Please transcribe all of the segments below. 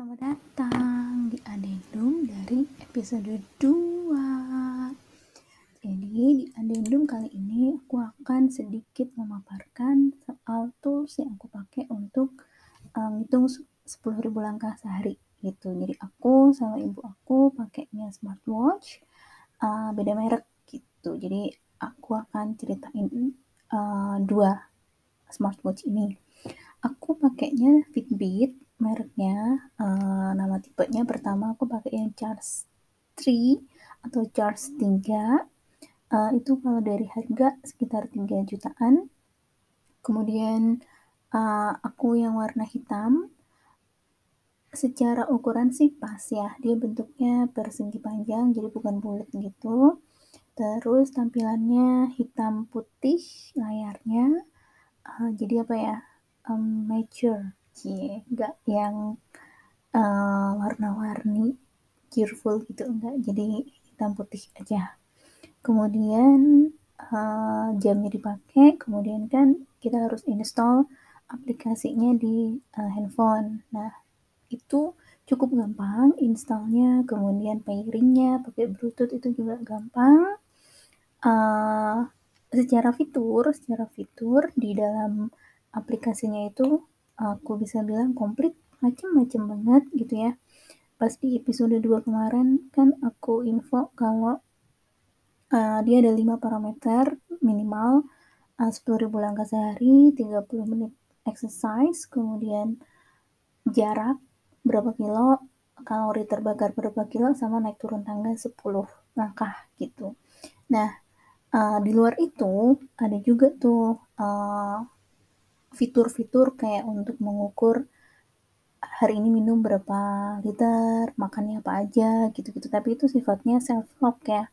Selamat datang di Adendum dari episode 2 Jadi di Adendum kali ini aku akan sedikit memaparkan soal tools yang aku pakai untuk uh, ngitung 10.000 langkah sehari gitu. Jadi aku sama ibu aku pakainya smartwatch uh, beda merek gitu. Jadi aku akan ceritain uh, dua smartwatch ini. Aku pakainya Fitbit mereknya uh, nama tipenya pertama aku pakai yang charge 3 atau charge 3 uh, itu kalau dari harga sekitar 3 jutaan. Kemudian uh, aku yang warna hitam. Secara ukuran sih pas ya dia bentuknya persegi panjang jadi bukan bulat gitu. Terus tampilannya hitam putih layarnya. Uh, jadi apa ya? Um, mature cie nggak yang uh, warna-warni cheerful gitu enggak jadi hitam putih aja. Kemudian uh, jamnya dipakai kemudian kan kita harus install aplikasinya di uh, handphone. Nah itu cukup gampang installnya kemudian pairingnya pakai bluetooth itu juga gampang. Uh, secara fitur secara fitur di dalam aplikasinya itu aku bisa bilang komplit macem-macem banget gitu ya. Pas di episode 2 kemarin kan aku info kalau uh, dia ada 5 parameter minimal uh, 10.000 langkah sehari 30 menit exercise kemudian jarak berapa kilo kalori terbakar berapa kilo sama naik turun tangga 10 langkah gitu. Nah uh, di luar itu ada juga tuh uh, fitur-fitur kayak untuk mengukur hari ini minum berapa liter, makannya apa aja, gitu-gitu. Tapi itu sifatnya self-log ya.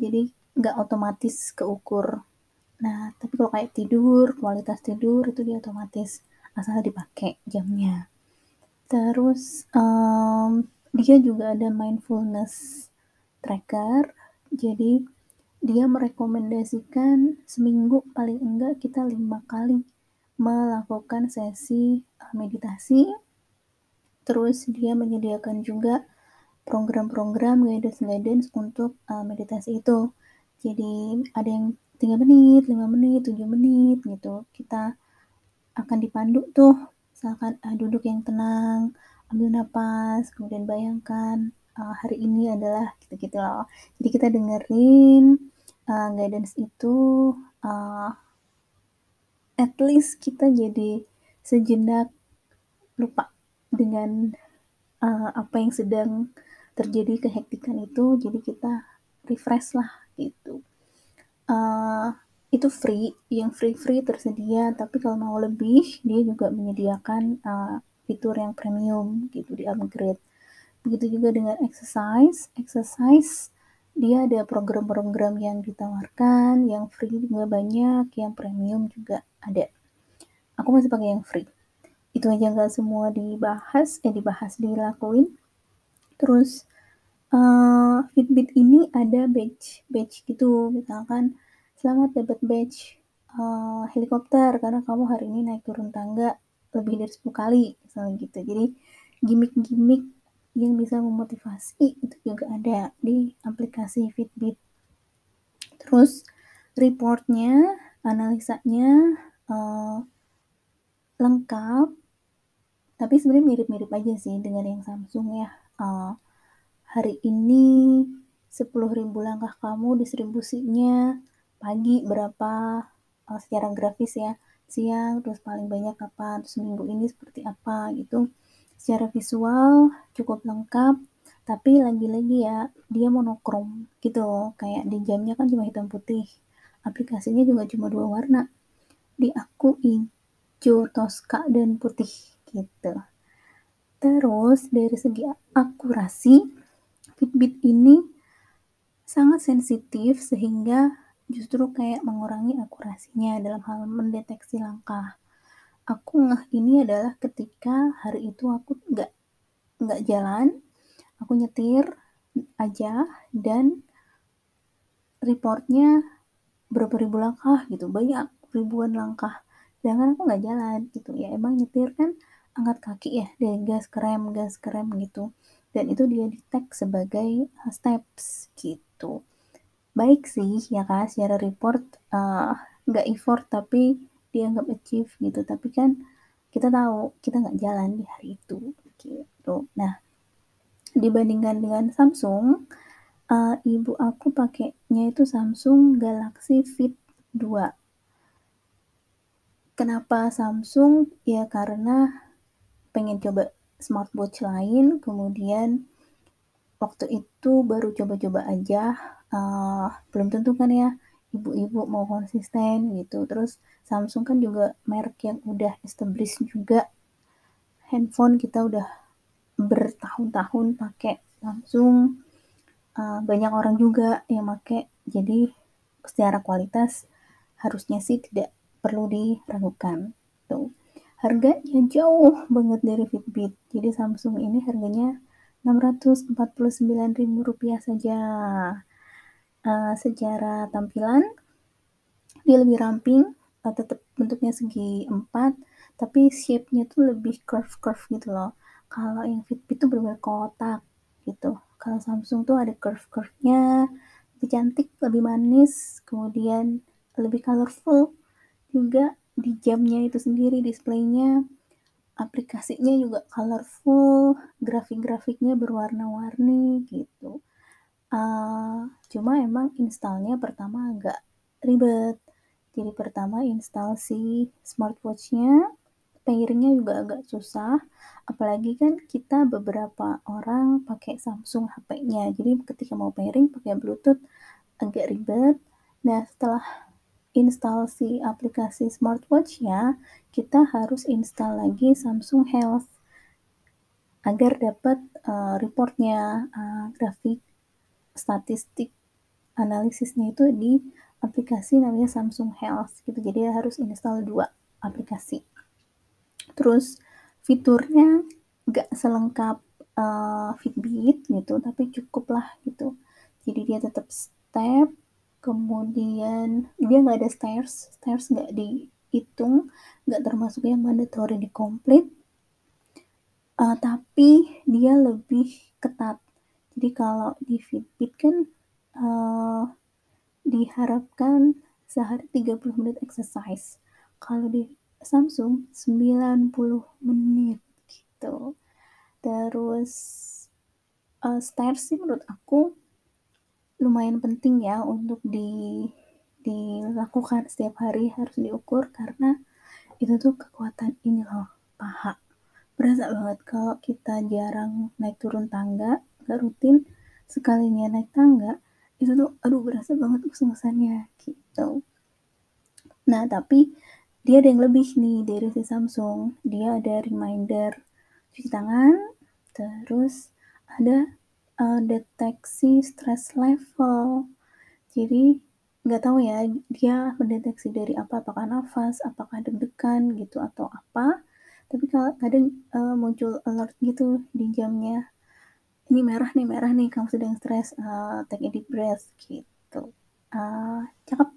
Jadi nggak otomatis keukur. Nah, tapi kalau kayak tidur, kualitas tidur itu dia otomatis asal dipakai jamnya. Terus um, dia juga ada mindfulness tracker. Jadi dia merekomendasikan seminggu paling enggak kita lima kali melakukan sesi eh, meditasi. Terus dia menyediakan juga program-program guidance-guidance untuk uh, meditasi itu. Jadi ada yang 3 menit, 5 menit, 7 menit gitu. Kita akan dipandu tuh, misalkan uh, duduk yang tenang, ambil napas, kemudian bayangkan uh, hari ini adalah gitu-gitu loh. Jadi kita dengerin uh, guidance itu uh, at least kita jadi sejenak lupa dengan uh, apa yang sedang terjadi kehektikan itu. Jadi kita refresh lah gitu. Uh, itu free. Yang free free tersedia tapi kalau mau lebih dia juga menyediakan uh, fitur yang premium gitu di upgrade. Begitu juga dengan exercise. Exercise dia ada program-program yang ditawarkan, yang free juga banyak, yang premium juga ada. Aku masih pakai yang free. Itu aja nggak semua dibahas, eh dibahas dilakuin. Terus uh, Fitbit ini ada badge, badge gitu, misalkan selamat dapat badge uh, helikopter karena kamu hari ini naik turun tangga lebih dari 10 kali, misalnya gitu. Jadi gimmick-gimmick yang bisa memotivasi itu juga ada di aplikasi Fitbit. Terus reportnya, analisanya uh, lengkap, tapi sebenarnya mirip-mirip aja sih dengan yang Samsung ya. Uh, hari ini 10.000 langkah kamu distribusinya pagi berapa? Uh, secara grafis ya. Siang terus paling banyak kapan? Terus minggu ini seperti apa gitu. Secara visual cukup lengkap tapi lagi-lagi ya dia monokrom gitu. Kayak di jamnya kan cuma hitam putih. Aplikasinya juga cuma dua warna aku hijau toska dan putih gitu. Terus dari segi akurasi Fitbit ini sangat sensitif sehingga justru kayak mengurangi akurasinya dalam hal mendeteksi langkah. Aku ngeh ini adalah ketika hari itu aku nggak nggak jalan aku nyetir aja dan reportnya berapa ribu langkah gitu banyak ribuan langkah. Sedangkan aku nggak jalan gitu. Ya emang nyetir kan angkat kaki ya dari gas ke rem gas ke rem gitu. Dan itu dia di tag sebagai uh, steps gitu. Baik sih ya kan? Secara report uh, nggak effort tapi dianggap achieve gitu. Tapi kan kita tahu kita nggak jalan di hari itu gitu. Nah dibandingkan dengan Samsung uh, ibu aku pakainya itu Samsung Galaxy Fit 2 kenapa Samsung? Ya karena pengen coba smartwatch lain. Kemudian waktu itu baru coba-coba aja. Uh, belum tentu kan ya ibu-ibu mau konsisten gitu. Terus Samsung kan juga merek yang udah established juga. Handphone kita udah bertahun-tahun pakai Samsung. Uh, banyak orang juga yang pakai. Jadi secara kualitas harusnya sih tidak perlu diragukan tuh. Harganya jauh banget dari Fitbit. Jadi Samsung ini harganya 649.000 rupiah saja. Uh, secara tampilan dia lebih ramping uh, tetap bentuknya segi empat tapi shape-nya tuh lebih curve-curve gitu loh. Kalau yang Fitbit tuh benar kotak gitu. Kalau Samsung tuh ada curve-curve-nya lebih cantik lebih manis kemudian lebih colorful juga di jamnya itu sendiri displaynya. Aplikasinya juga colorful grafik-grafiknya berwarna-warni gitu. Uh, cuma emang installnya pertama agak ribet. Jadi pertama install si smartwatchnya pairingnya juga agak susah. Apalagi kan kita beberapa orang pakai Samsung HP-nya jadi ketika mau pairing pakai Bluetooth agak ribet. Nah setelah install si aplikasi smartwatch ya, kita harus install lagi Samsung Health agar dapat uh, reportnya, uh, grafik, statistik, analisisnya itu di aplikasi namanya Samsung Health gitu. Jadi harus install dua aplikasi. Terus fiturnya nggak selengkap uh, Fitbit gitu, tapi cukup lah gitu. Jadi dia tetap step, kemudian dia nggak ada stairs. Stairs nggak dihitung nggak termasuk yang mandatory di komplit uh, tapi dia lebih ketat. Jadi kalau di Fitbit kan uh, diharapkan sehari 30 menit exercise. Kalau di Samsung 90 menit gitu. Terus uh, stairs sih menurut aku lumayan penting ya untuk di dilakukan setiap hari harus diukur karena itu tuh kekuatan ini loh paha. Berasa banget kalau kita jarang naik turun tangga nggak rutin sekalinya naik tangga itu tuh aduh berasa banget usung-usangnya gitu. Nah tapi dia ada yang lebih nih dari si Samsung. Dia ada reminder cuci tangan terus ada uh, deteksi stress level. Jadi nggak tahu ya dia mendeteksi dari apa apakah nafas apakah deg-degan gitu atau apa. Tapi kalau kadang uh, muncul alert gitu di jamnya. Ini merah nih merah nih kamu sedang stres uh, take a deep breath gitu. Uh, cakep.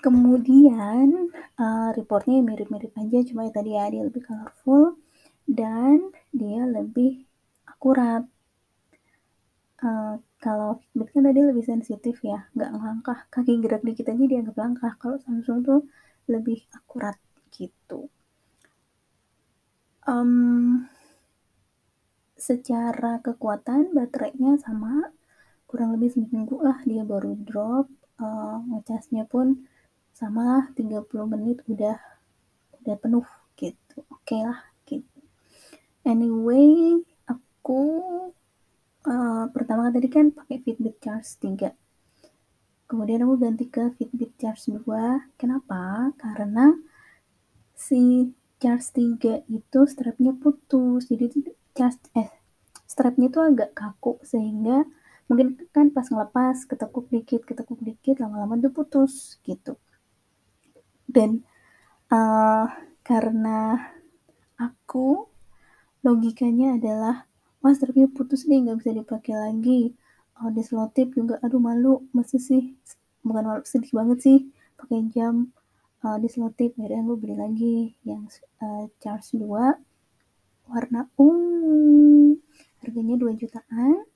Kemudian uh, reportnya mirip-mirip aja cuma ya tadi ya dia lebih colorful dan dia lebih akurat uh, kalau Fitbit kan tadi lebih sensitif ya, nggak ngelangkah, kaki gerak dikit aja dianggap langkah. Kalau Samsung tuh lebih akurat gitu. Um, secara kekuatan baterainya sama, kurang lebih seminggu lah dia baru drop. Uh, ngecasnya pun sama lah 30 menit udah udah penuh gitu. Oke lah gitu. Anyway, aku pertama tadi kan pakai Fitbit Charge 3 kemudian aku ganti ke Fitbit Charge 2 kenapa? karena si Charge 3 itu strapnya putus. Jadi charge eh strapnya itu agak kaku sehingga mungkin kan pas ngelepas ketekuk dikit ketekuk dikit lama-lama tuh putus gitu. Dan uh, karena aku logikanya adalah wah strapnya putus nih nggak bisa dipakai lagi. Oh, di selotip juga aduh malu masih sih. Bukan malu sedih banget sih pakai jam. Uh, diselotip akhirnya gue beli lagi yang uh, charge 2 warna ungu. Harganya 2 jutaan.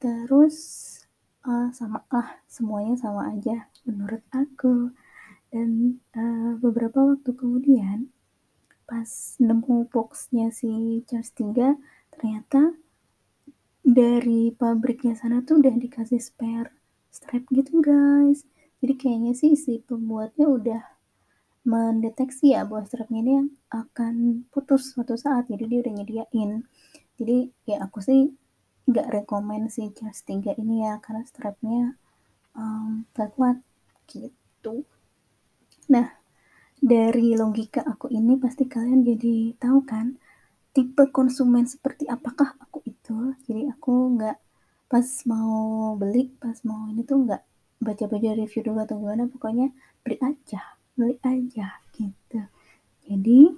Terus uh, sama lah semuanya sama aja menurut aku. Dan uh, beberapa waktu kemudian pas nemu boxnya si charge 3 ternyata dari pabriknya sana tuh udah dikasih spare strap gitu guys. Jadi kayaknya sih si pembuatnya udah mendeteksi ya bahwa strapnya ini akan putus suatu saat. Jadi dia udah nyediain. Jadi ya aku sih nggak rekomend si charge 3 ini ya karena strapnya um, kuat gitu. Nah dari logika aku ini pasti kalian jadi tahu kan tipe konsumen seperti apakah aku itu? Jadi aku nggak pas mau beli pas mau ini tuh nggak baca-baca review dulu atau gimana pokoknya beli aja beli aja gitu. Jadi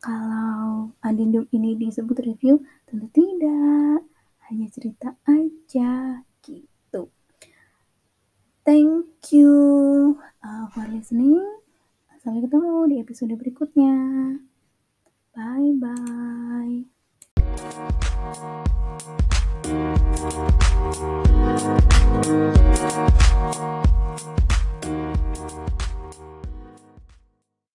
kalau Adindum ini disebut review tentu tidak. Hanya cerita aja gitu. Thank you uh, for listening. Sampai ketemu di episode berikutnya Bye bye.